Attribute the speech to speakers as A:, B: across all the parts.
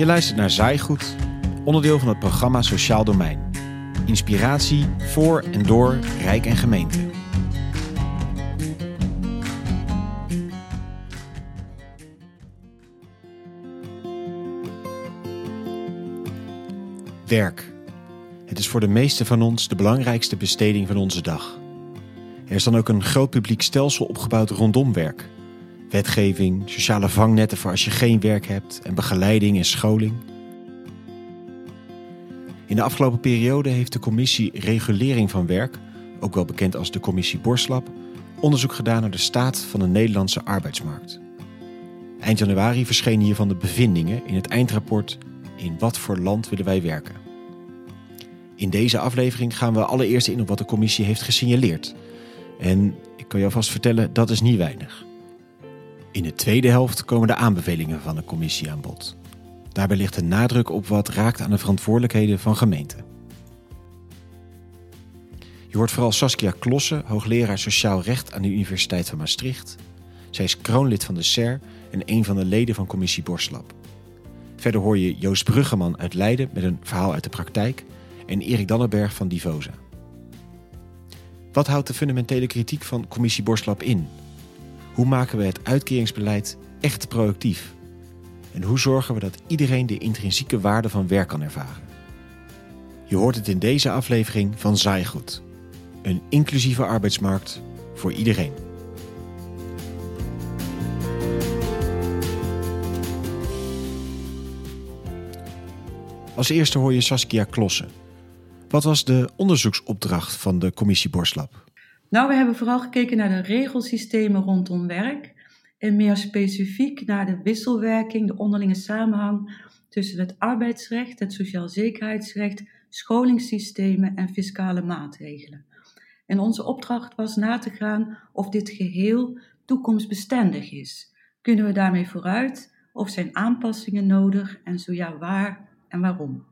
A: Je luistert naar Zaaigoed, onderdeel van het programma Sociaal Domein. Inspiratie voor en door Rijk en Gemeente. Werk. Het is voor de meesten van ons de belangrijkste besteding van onze dag. Er is dan ook een groot publiek stelsel opgebouwd rondom werk. Wetgeving, sociale vangnetten voor als je geen werk hebt en begeleiding en scholing. In de afgelopen periode heeft de commissie Regulering van Werk, ook wel bekend als de commissie Borslap, onderzoek gedaan naar de staat van de Nederlandse arbeidsmarkt. Eind januari verschenen hiervan de bevindingen in het eindrapport In wat voor land willen wij werken? In deze aflevering gaan we allereerst in op wat de commissie heeft gesignaleerd. En ik kan je alvast vertellen, dat is niet weinig. In de tweede helft komen de aanbevelingen van de commissie aan bod. Daarbij ligt de nadruk op wat raakt aan de verantwoordelijkheden van gemeenten. Je hoort vooral Saskia Klossen, hoogleraar Sociaal Recht aan de Universiteit van Maastricht. Zij is kroonlid van de SER en een van de leden van commissie Borslap. Verder hoor je Joost Bruggeman uit Leiden met een verhaal uit de praktijk en Erik Dannenberg van Divosa. Wat houdt de fundamentele kritiek van commissie Borslap in? Hoe maken we het uitkeringsbeleid echt productief? En hoe zorgen we dat iedereen de intrinsieke waarde van werk kan ervaren? Je hoort het in deze aflevering van Zaaigoed. Een inclusieve arbeidsmarkt voor iedereen. Als eerste hoor je Saskia Klossen. Wat was de onderzoeksopdracht van de commissie Borslap?
B: Nou, we hebben vooral gekeken naar de regelsystemen rondom werk en meer specifiek naar de wisselwerking, de onderlinge samenhang tussen het arbeidsrecht, het sociaal zekerheidsrecht, scholingssystemen en fiscale maatregelen. En onze opdracht was na te gaan of dit geheel toekomstbestendig is. Kunnen we daarmee vooruit of zijn aanpassingen nodig en zo ja, waar en waarom?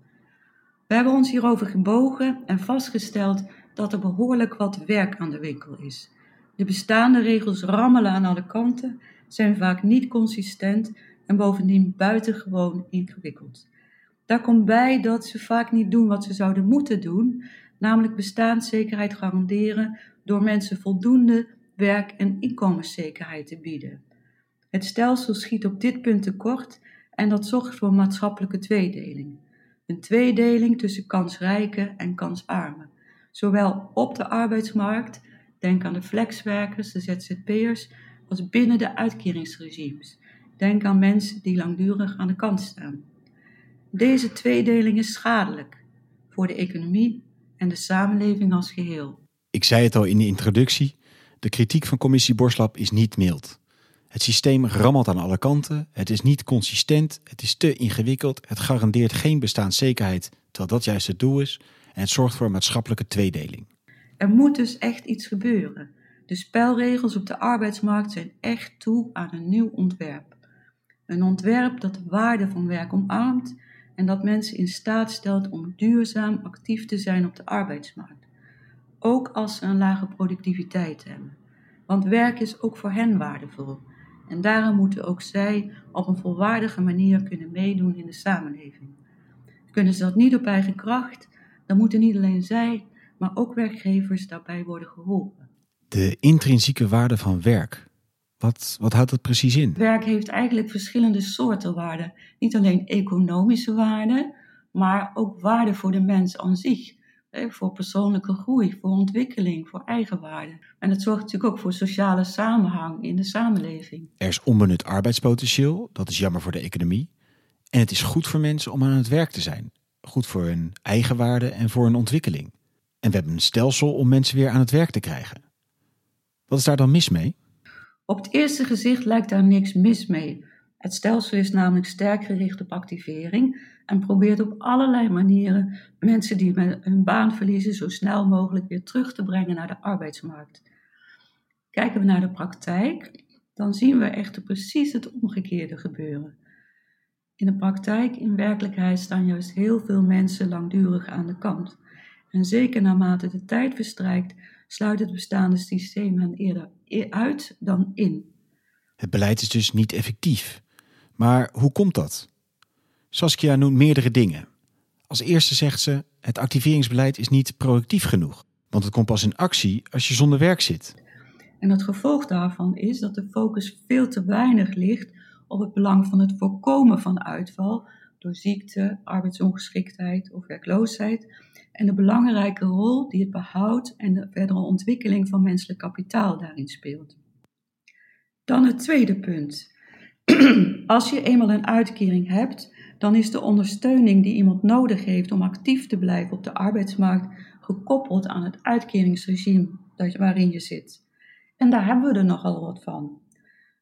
B: We hebben ons hierover gebogen en vastgesteld dat er behoorlijk wat werk aan de winkel is. De bestaande regels rammelen aan alle kanten, zijn vaak niet consistent en bovendien buitengewoon ingewikkeld. Daar komt bij dat ze vaak niet doen wat ze zouden moeten doen, namelijk bestaanszekerheid garanderen door mensen voldoende werk- en inkomenszekerheid te bieden. Het stelsel schiet op dit punt tekort en dat zorgt voor maatschappelijke tweedeling. Een tweedeling tussen kansrijke en kansarmen zowel op de arbeidsmarkt, denk aan de flexwerkers, de ZZP'ers, als binnen de uitkeringsregimes. Denk aan mensen die langdurig aan de kant staan. Deze tweedeling is schadelijk voor de economie en de samenleving als geheel.
A: Ik zei het al in de introductie, de kritiek van commissie Borslap is niet mild. Het systeem rammelt aan alle kanten, het is niet consistent, het is te ingewikkeld, het garandeert geen bestaanszekerheid, terwijl dat juist het doel is, en zorgt voor een maatschappelijke tweedeling.
B: Er moet dus echt iets gebeuren. De spelregels op de arbeidsmarkt zijn echt toe aan een nieuw ontwerp. Een ontwerp dat de waarde van werk omarmt en dat mensen in staat stelt om duurzaam actief te zijn op de arbeidsmarkt. Ook als ze een lage productiviteit hebben. Want werk is ook voor hen waardevol. En daarom moeten ook zij op een volwaardige manier kunnen meedoen in de samenleving. Kunnen ze dat niet op eigen kracht, dan moeten niet alleen zij, maar ook werkgevers daarbij worden geholpen.
A: De intrinsieke waarde van werk. Wat, wat houdt dat precies in?
B: Werk heeft eigenlijk verschillende soorten waarden. Niet alleen economische waarde, maar ook waarde voor de mens aan zich. Voor persoonlijke groei, voor ontwikkeling, voor eigenwaarde. En het zorgt natuurlijk ook voor sociale samenhang in de samenleving.
A: Er is onbenut arbeidspotentieel, dat is jammer voor de economie. En het is goed voor mensen om aan het werk te zijn goed voor hun eigenwaarde en voor hun ontwikkeling. En we hebben een stelsel om mensen weer aan het werk te krijgen. Wat is daar dan mis mee?
B: Op het eerste gezicht lijkt daar niks mis mee. Het stelsel is namelijk sterk gericht op activering en probeert op allerlei manieren mensen die hun baan verliezen zo snel mogelijk weer terug te brengen naar de arbeidsmarkt. Kijken we naar de praktijk, dan zien we echter precies het omgekeerde gebeuren. In de praktijk, in werkelijkheid, staan juist heel veel mensen langdurig aan de kant. En zeker naarmate de tijd verstrijkt, sluit het bestaande systeem hen eerder uit dan in.
A: Het beleid is dus niet effectief. Maar hoe komt dat? Saskia noemt meerdere dingen. Als eerste zegt ze: het activeringsbeleid is niet productief genoeg, want het komt pas in actie als je zonder werk zit.
B: En het gevolg daarvan is dat de focus veel te weinig ligt op het belang van het voorkomen van uitval door ziekte, arbeidsongeschiktheid of werkloosheid en de belangrijke rol die het behoud en de verdere ontwikkeling van menselijk kapitaal daarin speelt. Dan het tweede punt. Als je eenmaal een uitkering hebt, dan is de ondersteuning die iemand nodig heeft om actief te blijven op de arbeidsmarkt gekoppeld aan het uitkeringsregime waarin je zit. En daar hebben we er nogal wat van.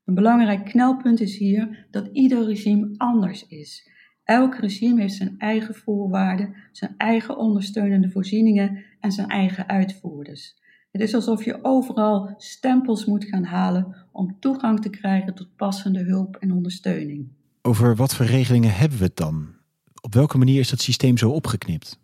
B: Een belangrijk knelpunt is hier dat ieder regime anders is. Elk regime heeft zijn eigen voorwaarden, zijn eigen ondersteunende voorzieningen en zijn eigen uitvoerders. Het is alsof je overal stempels moet gaan halen om toegang te krijgen tot passende hulp en ondersteuning.
A: Over wat voor regelingen hebben we het dan? Op welke manier is dat systeem zo opgeknipt?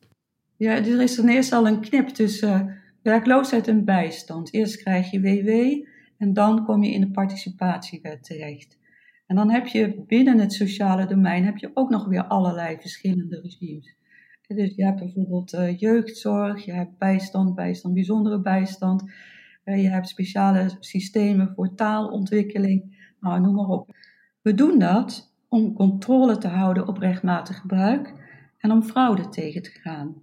B: Ja, er is ten eerste al een knip tussen werkloosheid en bijstand. Eerst krijg je WW en dan kom je in de participatiewet terecht. En dan heb je binnen het sociale domein heb je ook nog weer allerlei verschillende regimes. Dus je hebt bijvoorbeeld uh, jeugdzorg, je hebt bijstand, bijstand, bijzondere bijstand. Uh, je hebt speciale systemen voor taalontwikkeling, nou, noem maar op. We doen dat om controle te houden op rechtmatig gebruik en om fraude tegen te gaan.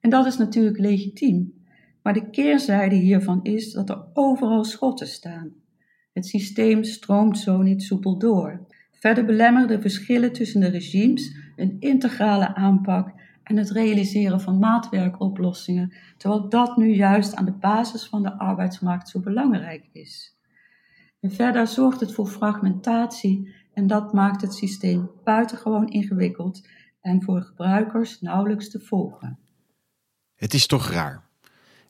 B: En dat is natuurlijk legitiem. Maar de keerzijde hiervan is dat er overal schotten staan. Het systeem stroomt zo niet soepel door. Verder belemmeren de verschillen tussen de regimes een integrale aanpak en het realiseren van maatwerkoplossingen, terwijl dat nu juist aan de basis van de arbeidsmarkt zo belangrijk is. En verder zorgt het voor fragmentatie en dat maakt het systeem buitengewoon ingewikkeld en voor gebruikers nauwelijks te volgen.
A: Het is toch raar.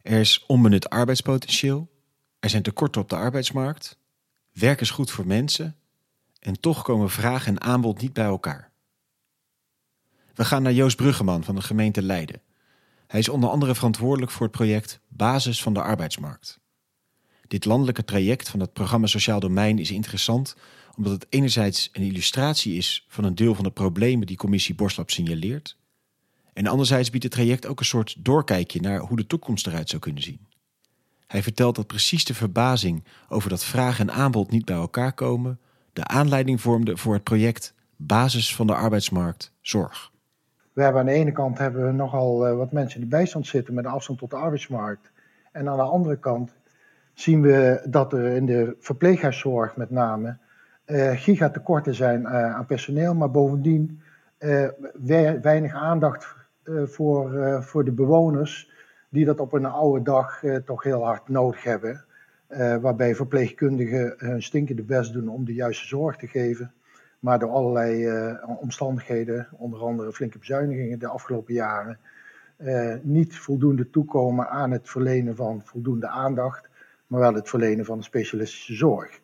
A: Er is onbenut arbeidspotentieel, er zijn tekorten op de arbeidsmarkt, werk is goed voor mensen en toch komen vraag en aanbod niet bij elkaar. We gaan naar Joost Bruggeman van de gemeente Leiden. Hij is onder andere verantwoordelijk voor het project Basis van de arbeidsmarkt. Dit landelijke traject van het programma Sociaal Domein is interessant omdat het enerzijds een illustratie is van een deel van de problemen die commissie Borslap signaleert, en anderzijds biedt het traject ook een soort doorkijkje naar hoe de toekomst eruit zou kunnen zien. Hij vertelt dat precies de verbazing over dat vraag en aanbod niet bij elkaar komen de aanleiding vormde voor het project Basis van de arbeidsmarkt Zorg.
C: We hebben aan de ene kant hebben we nogal eh, wat mensen de bijstand zitten met afstand tot de arbeidsmarkt. En aan de andere kant zien we dat er in de verpleeghuiszorg met name uh, gigatekorten zijn uh, aan personeel, maar bovendien weinig aandacht voor, voor de bewoners die dat op een oude dag toch heel hard nodig hebben. waarbij verpleegkundigen hun stinkende best doen om de juiste zorg te geven. Maar door allerlei omstandigheden, onder andere flinke bezuinigingen de afgelopen jaren, niet voldoende toekomen aan het verlenen van voldoende aandacht, maar wel het verlenen van specialistische zorg.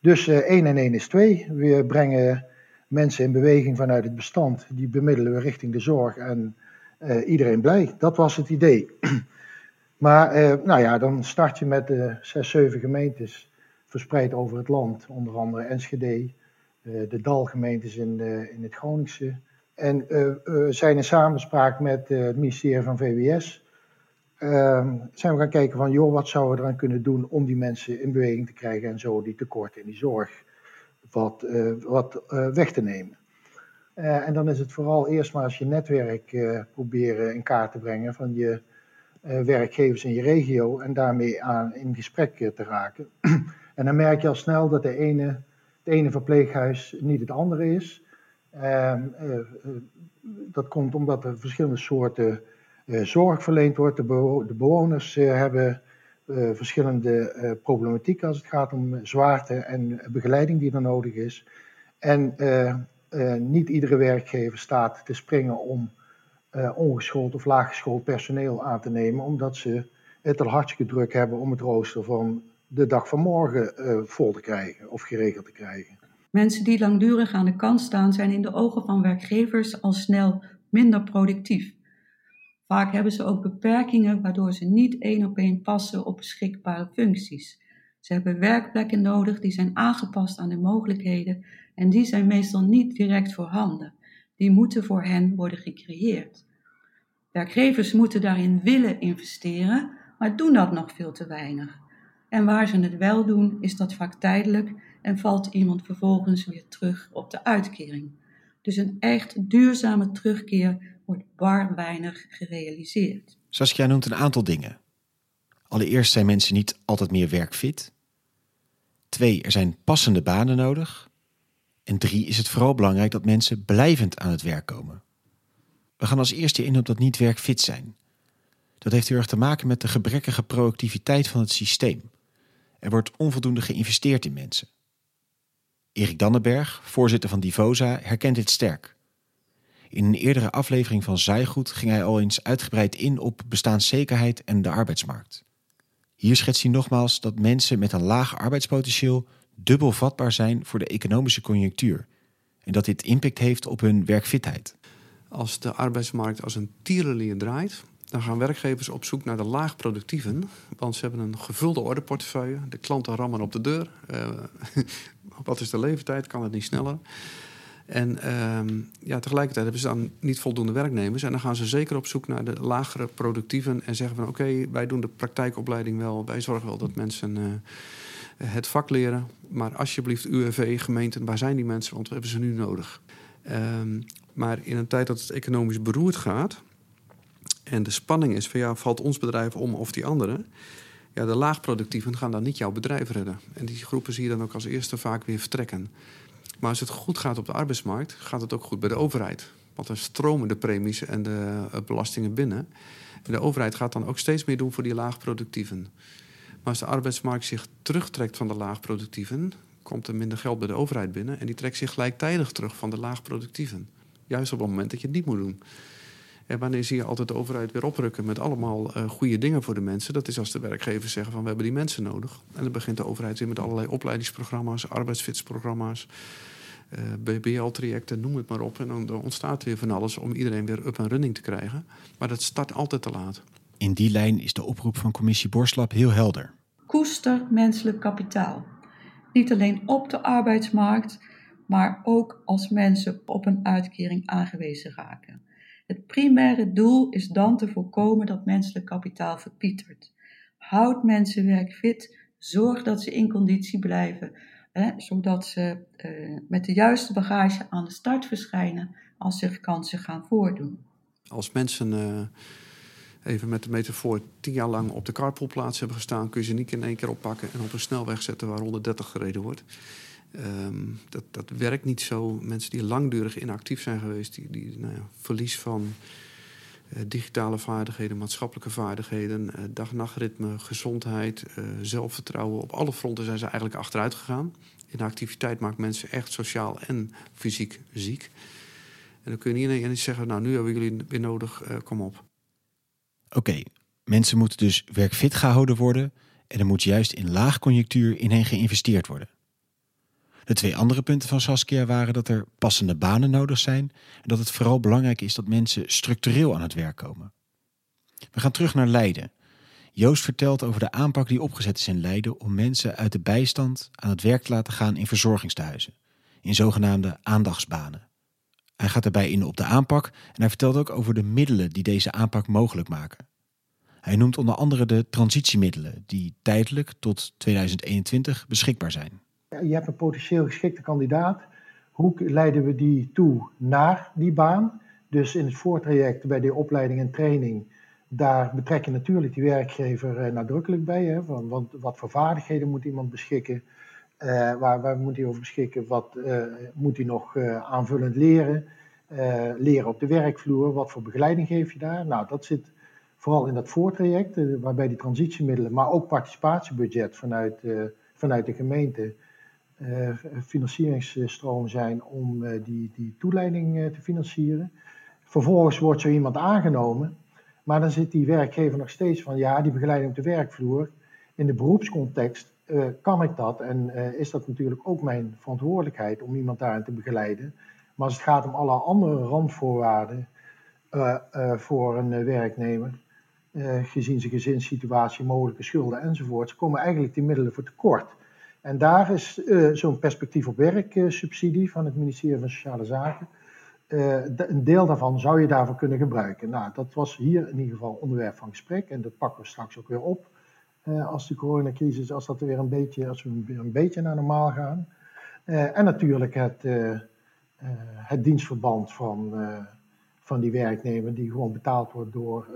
C: Dus 1 en 1 is 2. We brengen mensen in beweging vanuit het bestand. Die bemiddelen we richting de zorg en uh, iedereen blij. Dat was het idee. maar uh, nou ja, dan start je met de 6, 7 gemeentes verspreid over het land. Onder andere Enschede, de Dalgemeentes in, in het Groningse. En zijn in samenspraak met het ministerie van VWS uh, zijn we gaan kijken van, joh, wat zouden we eraan kunnen doen om die mensen in beweging te krijgen en zo die tekorten in die zorg wat, wat weg te nemen. Uh, en dan is het vooral eerst maar als je netwerk proberen in kaart te brengen van je werkgevers in je regio en daarmee aan in gesprek te raken. en dan merk je al snel dat de ene, het ene verpleeghuis niet het andere is. Ehm, dat komt omdat er verschillende soorten eh, zorg verleend wordt. De, de bewoners eh, hebben eh, verschillende problematiek als het gaat om zwaarte en begeleiding die er nodig is. En niet iedere werkgever staat te springen om ongeschoold of laaggeschoold personeel aan te nemen, omdat ze het al hartstikke druk hebben om het rooster van de dag van morgen vol te krijgen of geregeld te krijgen.
B: Mensen die langdurig aan de kant staan, zijn in de ogen van werkgevers al snel minder productief. Vaak hebben ze ook beperkingen waardoor ze niet één op één passen op beschikbare functies. Ze hebben werkplekken nodig die zijn aangepast aan de mogelijkheden en die zijn meestal niet direct voorhanden. die moeten voor hen worden gecreëerd. Werkgevers moeten daarin willen investeren, maar doen dat nog veel te weinig. En waar ze het wel doen, is dat vaak tijdelijk en valt iemand vervolgens weer terug op de uitkering. Dus een echt duurzame terugkeer wordt bar weinig gerealiseerd.
A: Saskia noemt een aantal dingen. Allereerst zijn mensen niet altijd meer werkfit. Twee, er zijn passende banen nodig. En drie, is het vooral belangrijk dat mensen blijvend aan het werk komen. We gaan als eerste in op dat niet werkfit zijn. Dat heeft heel erg te maken met de gebrekkige productiviteit van het systeem. Er wordt onvoldoende geïnvesteerd in mensen. Erik Dannenberg, voorzitter van Divosa, herkent dit sterk. In een eerdere aflevering van Zaaigoed ging hij al eens uitgebreid in op bestaanszekerheid en de arbeidsmarkt. Hier schetst hij nogmaals dat mensen met een laag arbeidspotentieel dubbel vatbaar zijn voor de economische conjunctuur en dat dit impact heeft op hun werkfitheid.
D: Als de arbeidsmarkt als een tierenlier draait, dan gaan werkgevers op zoek naar de laagproductieven. Want ze hebben een gevulde ordeportefeuille. De klanten rammen op de deur. Uh, wat is de leeftijd? Kan het niet sneller? En uh, ja, tegelijkertijd hebben ze dan niet voldoende werknemers. En dan gaan ze zeker op zoek naar de lagere productieven. En zeggen van oké, wij doen de praktijkopleiding wel. Wij zorgen wel dat mensen uh, het vak leren. Maar alsjeblieft, UWV, gemeenten, waar zijn die mensen? Want we hebben ze nu nodig. Um, maar in een tijd dat het economisch beroerd gaat en de spanning is van ja, valt ons bedrijf om of die andere, ja, de laagproductieven gaan dan niet jouw bedrijf redden. En die groepen zie je dan ook als eerste vaak weer vertrekken. Maar als het goed gaat op de arbeidsmarkt, gaat het ook goed bij de overheid. Want er stromen de premies en de eh, belastingen binnen. En de overheid gaat dan ook steeds meer doen voor die laagproductieven. Maar als de arbeidsmarkt zich terugtrekt van de laagproductieven, komt er minder geld bij de overheid binnen. En die trekt zich gelijktijdig terug van de laagproductieven. Juist op het moment dat je het niet moet doen. En wanneer zie je altijd de overheid weer oprukken met allemaal uh, goede dingen voor de mensen? Dat is als de werkgevers zeggen van we hebben die mensen nodig. En dan begint de overheid weer met allerlei opleidingsprogramma's, arbeidsfitsprogramma's, eh, BBL-trajecten, noem het maar op. En dan ontstaat weer van alles om iedereen weer up en running te krijgen. Maar dat start altijd te laat.
A: In die lijn is de oproep van commissie Borslap heel helder.
B: Koester menselijk kapitaal. Niet alleen op de arbeidsmarkt, maar ook als mensen op een uitkering aangewezen raken. Het primaire doel is dan te voorkomen dat menselijk kapitaal verpietert. Houd mensen werkfit, zorg dat ze in conditie blijven, hè, zodat ze eh, met de juiste bagage aan de start verschijnen als zich kansen gaan voordoen.
D: Als mensen, uh, even met de metafoor, tien jaar lang op de carpoolplaats hebben gestaan, kun je ze niet in één keer oppakken en op een snelweg zetten waar 130 gereden wordt. Um, dat, dat werkt niet zo. Mensen die langdurig inactief zijn geweest, die, die nou ja, verlies van uh, digitale vaardigheden, maatschappelijke vaardigheden, uh, dag-nachtritme, gezondheid, uh, zelfvertrouwen. Op alle fronten zijn ze eigenlijk achteruit gegaan. Inactiviteit maakt mensen echt sociaal en fysiek ziek. En dan kun je niet zeggen, nou nu hebben jullie weer nodig, kom op.
A: Oké, mensen moeten dus werkfit gehouden worden en er moet juist in laagconjunctuur in hen geïnvesteerd worden. De twee andere punten van Saskia waren dat er passende banen nodig zijn en dat het vooral belangrijk is dat mensen structureel aan het werk komen. We gaan terug naar Leiden. Joost vertelt over de aanpak die opgezet is in Leiden om mensen uit de bijstand aan het werk te laten gaan in verzorgingstehuizen, in zogenaamde aandachtsbanen. Hij gaat daarbij in op de aanpak en hij vertelt ook over de middelen die deze aanpak mogelijk maken. Hij noemt onder andere de transitiemiddelen die tijdelijk tot 2021 beschikbaar zijn
C: je hebt een potentieel geschikte kandidaat. Hoe leiden we die toe naar die baan? Dus in het voortraject bij de opleiding en training, daar betrek je natuurlijk die werkgever eh, nadrukkelijk bij. Hè? Want wat voor vaardigheden moet iemand beschikken? Uh, waar, waar, moet hij over beschikken? Wat uh, moet hij nog uh, aanvullend leren? leren op de werkvloer? Wat voor begeleiding geef je daar? Nou, dat zit vooral in dat voortraject, waarbij die transitiemiddelen, maar ook participatiebudget vanuit, vanuit de gemeente financieringsstroom zijn om die, die toeleiding te financieren. Vervolgens wordt zo iemand aangenomen, maar dan zit die werkgever nog steeds van ja, die begeleiding op de werkvloer. In de beroepscontext kan ik dat en is dat natuurlijk ook mijn verantwoordelijkheid om iemand daarin te begeleiden. Maar als het gaat om alle andere randvoorwaarden voor een werknemer, gezien zijn gezinssituatie, mogelijke schulden enzovoorts, komen eigenlijk die middelen voor tekort. En daar is zo'n perspectief op werk uh, subsidie van het ministerie van Sociale Zaken een deel daarvan zou je daarvoor kunnen gebruiken. Nou, dat was hier in ieder geval onderwerp van gesprek en dat pakken we straks ook weer op. als de coronacrisis, als, dat weer een beetje, als we weer een beetje naar normaal gaan. en natuurlijk het, het dienstverband van, van die werknemer die gewoon betaald wordt door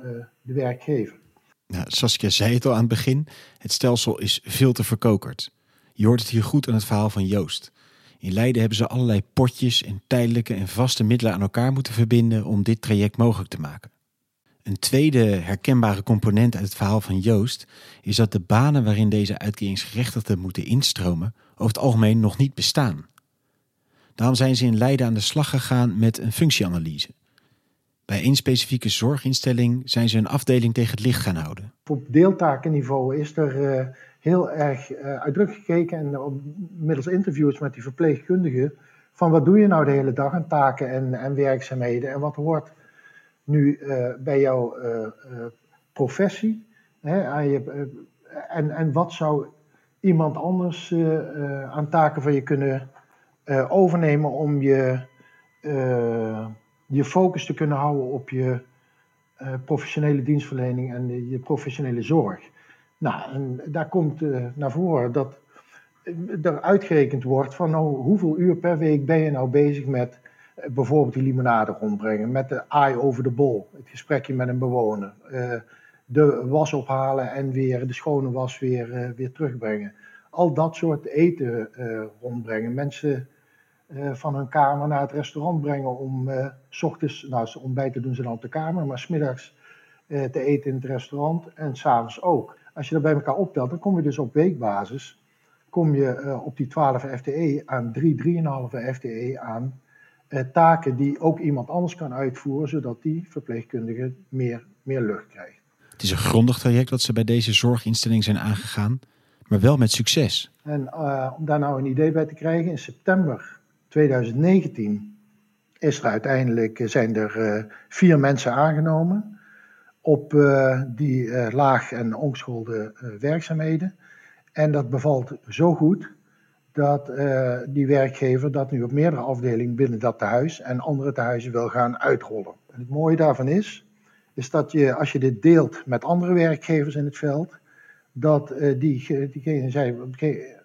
C: de werkgever.
A: Nou, Saskia zei het al aan het begin, het stelsel is veel te verkokerd. Je hoort het hier goed aan het verhaal van Joost. In Leiden hebben ze allerlei potjes en tijdelijke en vaste middelen aan elkaar moeten verbinden om dit traject mogelijk te maken. Een tweede herkenbare component uit het verhaal van Joost is dat de banen waarin deze uitkeringsgerechtigden moeten instromen over het algemeen nog niet bestaan. Daarom zijn ze in Leiden aan de slag gegaan met een functieanalyse. Bij één specifieke zorginstelling zijn ze een afdeling tegen het licht gaan houden.
C: Op deeltakenniveau is er uh, heel erg uh, uitdrukkelijk gekeken en op, middels interviews met die verpleegkundigen van wat doe je nou de hele dag aan taken en, en werkzaamheden en wat hoort nu uh, bij jouw professie hè, aan je, en, en wat zou iemand anders aan taken van je kunnen overnemen om je je focus te kunnen houden op je professionele dienstverlening en je professionele zorg. Nou, en daar komt naar voren dat er uitgerekend wordt van nou, hoeveel uur per week ben je nou bezig met bijvoorbeeld die limonade rondbrengen, met de eye over de bol, het gesprekje met een bewoner, de was ophalen en weer de schone was weer, weer terugbrengen. Al dat soort eten rondbrengen. Mensen van hun kamer naar het restaurant brengen om s ochtends, nou ontbijten doen ze dan op de kamer, maar smiddags te eten in het restaurant en s'avonds ook. Als je dat bij elkaar optelt, dan kom je dus op weekbasis, kom je op die 12 FTE aan 3, 3,5 FTE aan taken die ook iemand anders kan uitvoeren, zodat die verpleegkundige meer, meer lucht krijgt.
A: Het is een grondig traject wat ze bij deze zorginstelling zijn aangegaan, maar wel met succes.
C: En om daar nou een idee bij te krijgen, in september 2019 is er uiteindelijk, eh, zijn er uh, vier mensen aangenomen op uh, die laag en ongeschoolde werkzaamheden. En dat bevalt zo goed dat die werkgever dat nu op meerdere afdelingen binnen dat tehuis en andere tehuizen wil gaan uitrollen. En het mooie daarvan is, is dat je als je dit deelt met andere werkgevers in het veld, dat die, diegenen zei,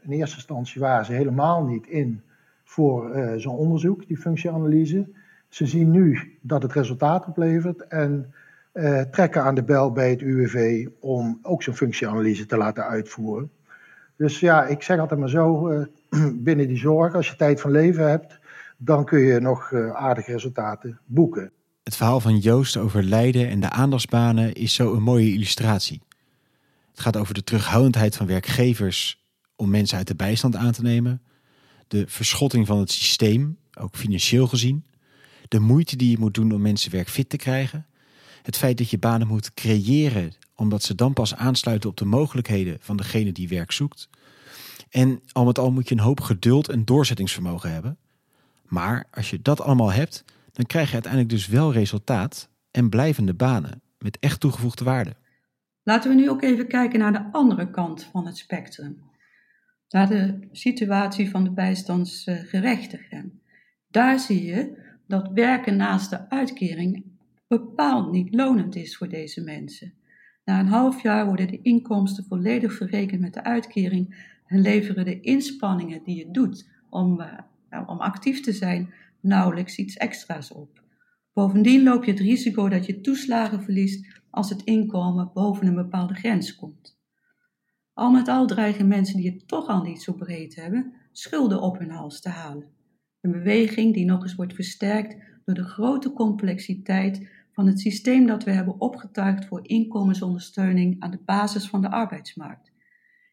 C: in eerste instantie waren ze helemaal niet in voor uh, zo'n onderzoek, die functieanalyse. Ze zien nu dat het resultaat oplevert en trekken aan de bel bij het UWV om ook zo'n functieanalyse te laten uitvoeren. Dus ja, ik zeg altijd maar zo, binnen die zorg, als je tijd van leven hebt, dan kun je nog aardige resultaten boeken.
A: Het verhaal van Joost over Leiden en de aandachtsbanen is zo een mooie illustratie. Het gaat over de terughoudendheid van werkgevers om mensen uit de bijstand aan te nemen de verschotting van het systeem, ook financieel gezien, de moeite die je moet doen om mensen werkfit te krijgen, het feit dat je banen moet creëren omdat ze dan pas aansluiten op de mogelijkheden van degene die werk zoekt. En al met al moet je een hoop geduld en doorzettingsvermogen hebben. Maar als je dat allemaal hebt, dan krijg je uiteindelijk dus wel resultaat en blijvende banen met echt toegevoegde waarde.
B: Laten we nu ook even kijken naar de andere kant van het spectrum naar de situatie van de bijstandsgerechtigden. Daar zie je dat werken naast de uitkering bepaald niet lonend is voor deze mensen. Na een half jaar worden de inkomsten volledig verrekend met de uitkering en leveren de inspanningen die je doet om, uh, om actief te zijn nauwelijks iets extra's op. Bovendien loop je het risico dat je toeslagen verliest als het inkomen boven een bepaalde grens komt. Al met al dreigen mensen die het toch al niet zo breed hebben, schulden op hun hals te halen. Een beweging die nog eens wordt versterkt door de grote complexiteit van het systeem dat we hebben opgetuigd voor inkomensondersteuning aan de basis van de arbeidsmarkt.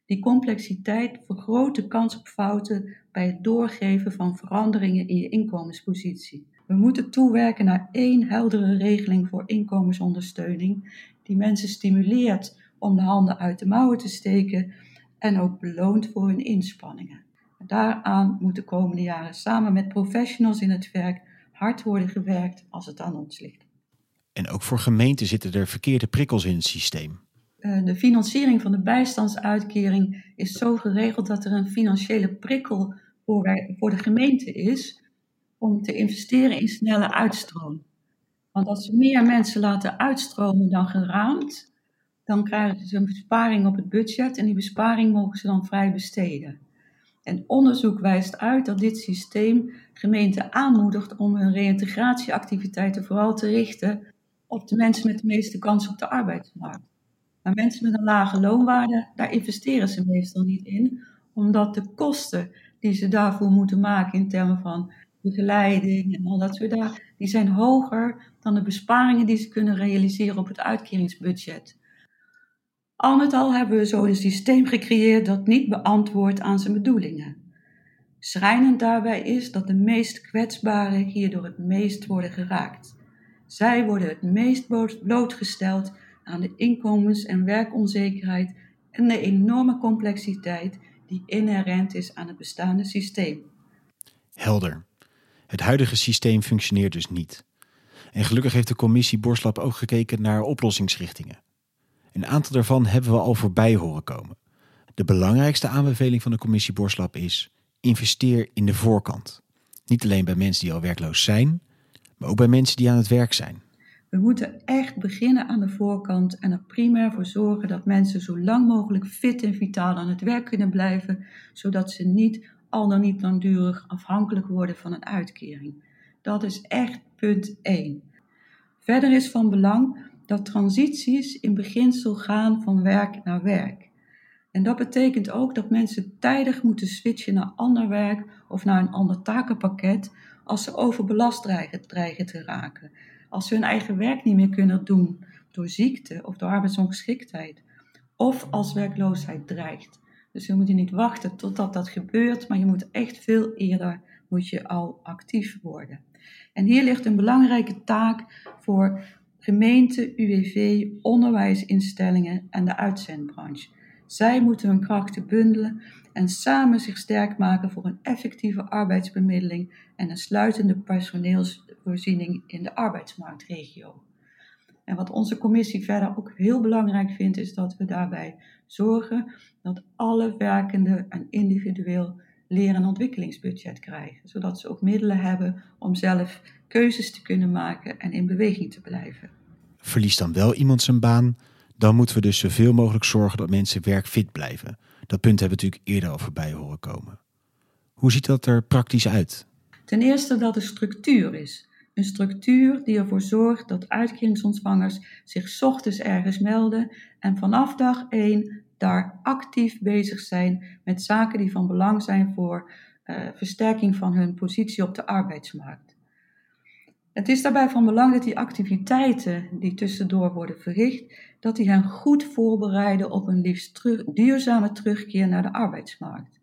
B: Die complexiteit vergroot de kans op fouten bij het doorgeven van veranderingen in je inkomenspositie. We moeten toewerken naar één heldere regeling voor inkomensondersteuning die mensen stimuleert om de handen uit de mouwen te steken en ook beloond voor hun inspanningen. Daaraan moet de komende jaren samen met professionals in het werk hard worden gewerkt als het aan ons ligt.
A: En ook voor gemeenten zitten er verkeerde prikkels in het systeem.
B: Eh, de financiering van de bijstandsuitkering is zo geregeld dat er een financiële prikkel voor, de gemeente is om te investeren in snelle uitstroom. Want als ze meer mensen laten uitstromen dan geraamd, dan krijgen ze een besparing op het budget en die besparing mogen ze dan vrij besteden. En onderzoek wijst uit dat dit systeem gemeenten aanmoedigt om hun reïntegratieactiviteiten vooral te richten op de mensen met de meeste kans op de arbeidsmarkt. Maar mensen met een lage loonwaarde, daar investeren ze meestal niet in, omdat de kosten die ze daarvoor moeten maken in termen van begeleiding en al dat soort dingen, die zijn hoger dan de besparingen die ze kunnen realiseren op het uitkeringsbudget. Al met al hebben we zo een systeem gecreëerd dat niet beantwoordt aan zijn bedoelingen. Schrijnend daarbij is dat de meest kwetsbaren hierdoor het meest worden geraakt. Zij worden het meest blootgesteld aan de inkomens- en werkonzekerheid en de enorme complexiteit die inherent is aan het bestaande systeem.
A: Helder. Het huidige systeem functioneert dus niet. En gelukkig heeft de commissie Borslap ook gekeken naar oplossingsrichtingen. Een aantal daarvan hebben we al voorbij horen komen. De belangrijkste aanbeveling van de commissie Borslap is: investeer in de voorkant. Niet alleen bij mensen die al werkloos zijn, maar ook bij mensen die aan het werk zijn.
B: We moeten echt beginnen aan de voorkant en er primair voor zorgen dat mensen zo lang mogelijk fit en vitaal aan het werk kunnen blijven, zodat ze niet al dan niet langdurig afhankelijk worden van een uitkering. Dat is echt punt 1. Verder is van belang dat transities in beginsel gaan van werk naar werk. En dat betekent ook dat mensen tijdig moeten switchen naar ander werk of naar een ander takenpakket als ze overbelast dreigen, dreigen te raken. Als ze hun eigen werk niet meer kunnen doen door ziekte of door arbeidsongeschiktheid. Of als werkloosheid dreigt. Dus je moet niet wachten totdat dat gebeurt, maar je moet echt veel eerder moet je al actief worden. En hier ligt een belangrijke taak voor gemeenten, UWV, onderwijsinstellingen en de uitzendbranche. Zij moeten hun krachten bundelen en samen zich sterk maken voor een effectieve arbeidsbemiddeling en een sluitende personeelsvoorziening in de arbeidsmarktregio. En wat onze commissie verder ook heel belangrijk vindt, is dat we daarbij zorgen dat alle werkenden een individueel leren- en ontwikkelingsbudget krijgen, zodat ze ook middelen hebben om zelf keuzes te kunnen maken en in beweging te blijven.
A: Verliest dan wel iemand zijn baan, dan moeten we dus zoveel mogelijk zorgen dat mensen werkfit blijven. Dat punt hebben we natuurlijk eerder al voorbij horen komen. Hoe ziet dat er praktisch uit?
B: Ten eerste dat er structuur is. Een structuur die ervoor zorgt dat uitkeringsontvangers zich ochtends ergens melden en vanaf dag 1 daar actief bezig zijn met zaken die van belang zijn voor uh, versterking van hun positie op de arbeidsmarkt. Het is daarbij van belang dat die activiteiten die tussendoor worden verricht, dat die hen goed voorbereiden op een liefst duurzame terugkeer naar de arbeidsmarkt.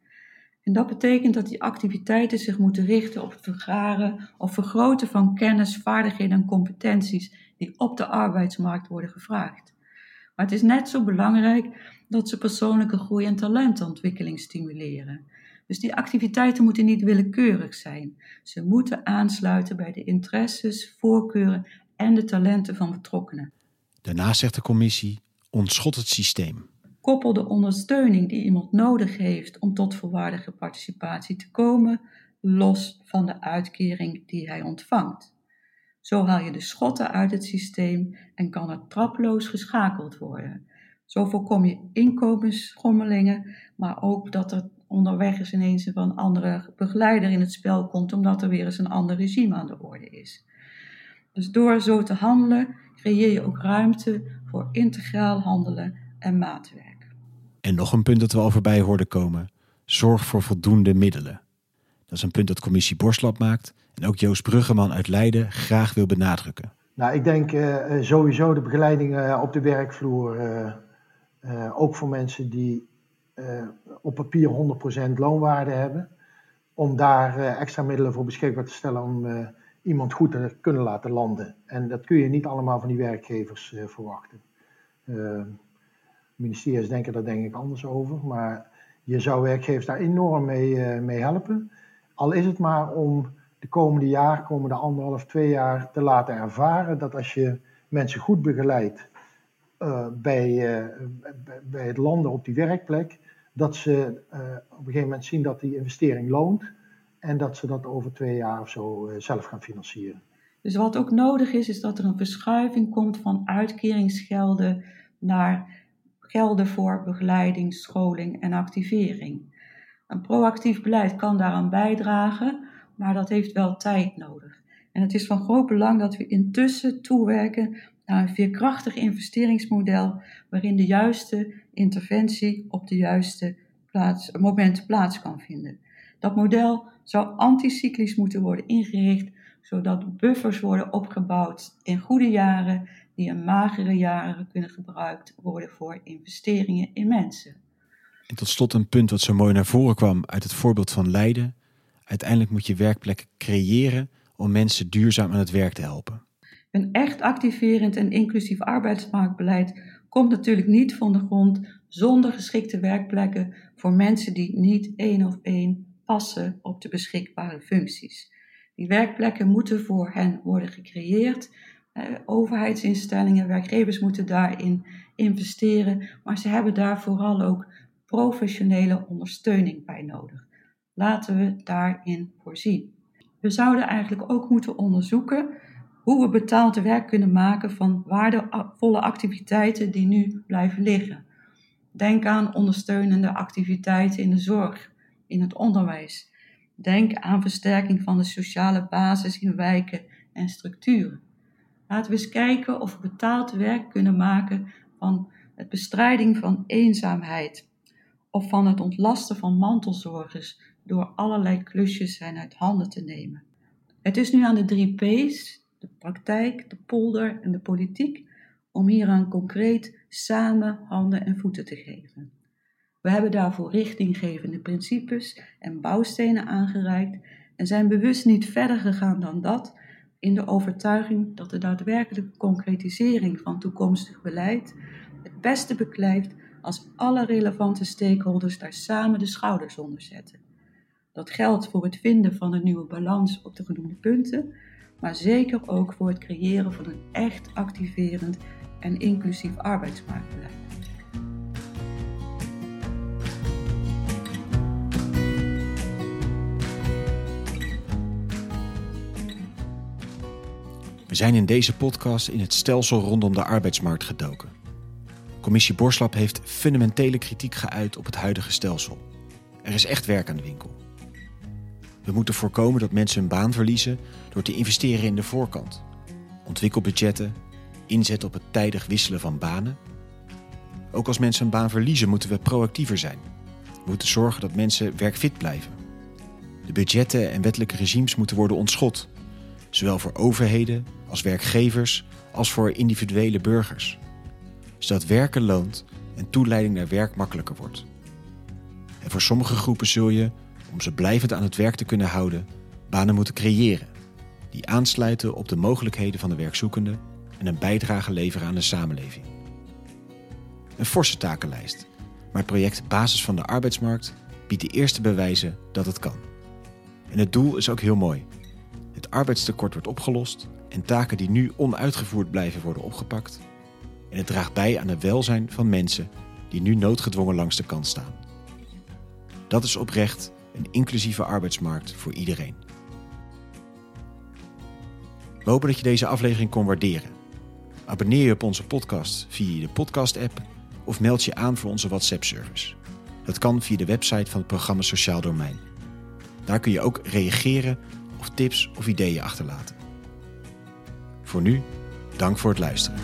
B: En dat betekent dat die activiteiten zich moeten richten op het vergaren of vergroten van kennis, vaardigheden en competenties die op de arbeidsmarkt worden gevraagd. Maar het is net zo belangrijk dat ze persoonlijke groei en talentontwikkeling stimuleren. Dus die activiteiten moeten niet willekeurig zijn. Ze moeten aansluiten bij de interesses, voorkeuren en de talenten van betrokkenen.
A: Daarnaast zegt de commissie: ontschot het systeem.
B: Koppel de ondersteuning die iemand nodig heeft om tot volwaardige participatie te komen, los van de uitkering die hij ontvangt. Zo haal je de schotten uit het systeem en kan er traploos geschakeld worden. Zo voorkom je inkomensschommelingen, maar ook dat er onderweg eens ineens een andere begeleider in het spel komt, omdat er weer eens een ander regime aan de orde is. Dus door zo te handelen creëer je ook ruimte voor integraal handelen en maatwerk.
A: En nog een punt dat we al voorbij hoorden komen: zorg voor voldoende middelen. Dat is een punt dat commissie Borslap maakt en ook Joost Bruggeman uit Leiden graag wil benadrukken.
C: Nou, ik denk uh, sowieso de begeleiding uh, op de werkvloer, uh, ook voor mensen die op papier 100% loonwaarde hebben, om daar extra middelen voor beschikbaar te stellen om iemand goed te kunnen laten landen. En dat kun je niet allemaal van die werkgevers verwachten. ministeries denken daar denk ik anders over, maar je zou werkgevers daar enorm mee, mee helpen. Al is het maar om de komende jaar, komende anderhalf, twee jaar te laten ervaren dat als je mensen goed begeleidt bij, bij het landen op die werkplek, dat ze uh, op een gegeven moment zien dat die investering loont En dat ze dat over twee jaar of zo eh, zelf gaan financieren.
B: Dus wat ook nodig is, is dat er een verschuiving komt van uitkeringsgelden naar gelden voor begeleiding, scholing en activering. Een proactief beleid kan daaraan bijdragen, maar dat heeft wel tijd nodig. En het is van groot belang dat we intussen toewerken naar een veerkrachtig investeringsmodel waarin de juiste interventie op de juiste plaats, moment plaats kan vinden. Dat model zou anticyclisch moeten worden ingericht, zodat buffers worden opgebouwd in goede jaren die in magere jaren kunnen gebruikt worden voor investeringen in mensen.
A: En tot slot een punt wat zo mooi naar voren kwam uit het voorbeeld van Leiden. Uiteindelijk moet je werkplekken creëren om mensen duurzaam aan het werk te helpen.
B: Een echt activerend en inclusief arbeidsmarktbeleid komt natuurlijk niet van de grond zonder geschikte werkplekken voor mensen die niet één of één passen op de beschikbare functies. Die werkplekken moeten voor hen worden gecreëerd. Eh, overheidsinstellingen, werkgevers moeten daarin investeren, maar ze hebben daar vooral ook professionele ondersteuning bij nodig. Laten we daarin voorzien. We zouden eigenlijk ook moeten onderzoeken hoe we betaald werk kunnen maken van waardevolle activiteiten die nu blijven liggen. Denk aan ondersteunende activiteiten in de zorg, in het onderwijs. Denk aan versterking van de sociale basis in wijken en structuren. Laten we eens kijken of we betaald werk kunnen maken van het bestrijding van eenzaamheid of van het ontlasten van mantelzorgers door allerlei klusjes zijn uit handen te nemen. Het is nu aan de drie P's, de praktijk, de polder en de politiek, om hieraan concreet samen handen en voeten te geven. We hebben daarvoor richtinggevende principes en bouwstenen aangereikt en zijn bewust niet verder gegaan dan dat, in de overtuiging dat de daadwerkelijke concretisering van toekomstig beleid het beste beklijft als alle relevante stakeholders daar samen de schouders onder zetten. Dat geldt voor het vinden van een nieuwe balans op de genoemde punten, maar zeker ook voor het creëren van een echt activerend en inclusief arbeidsmarktbeleid.
A: We zijn in deze podcast in het stelsel rondom de arbeidsmarkt gedoken. Commissie Borslap heeft fundamentele kritiek geuit op het huidige stelsel. Er is echt werk aan de winkel. We moeten voorkomen dat mensen hun baan verliezen door te investeren in de voorkant. Ontwikkelbudgetten, inzet op het tijdig wisselen van banen. Ook als mensen een baan verliezen moeten we proactiever zijn. We moeten zorgen dat mensen werkfit blijven. De budgetten en wettelijke regimes moeten worden ontschot, zowel voor overheden als werkgevers als voor individuele burgers. Zodat werken loont en toeleiding naar werk makkelijker wordt. En voor sommige groepen zul je, om ze blijvend aan het werk te kunnen houden, banen moeten creëren die aansluiten op de mogelijkheden van de werkzoekende en een bijdrage leveren aan de samenleving. Een forse takenlijst, maar het project Basis van de arbeidsmarkt biedt de eerste bewijzen dat het kan. En het doel is ook heel mooi. Het arbeidstekort wordt opgelost en taken die nu onuitgevoerd blijven worden opgepakt. En het draagt bij aan het welzijn van mensen die nu noodgedwongen langs de kant staan. Dat is oprecht een inclusieve arbeidsmarkt voor iedereen. We hopen dat je deze aflevering kon waarderen. Abonneer je op onze podcast via de podcast-app of meld je aan voor onze WhatsApp-service. Dat kan via de website van het programma Sociaal Domein. Daar kun je ook reageren of tips of ideeën achterlaten. Voor nu, dank voor het luisteren.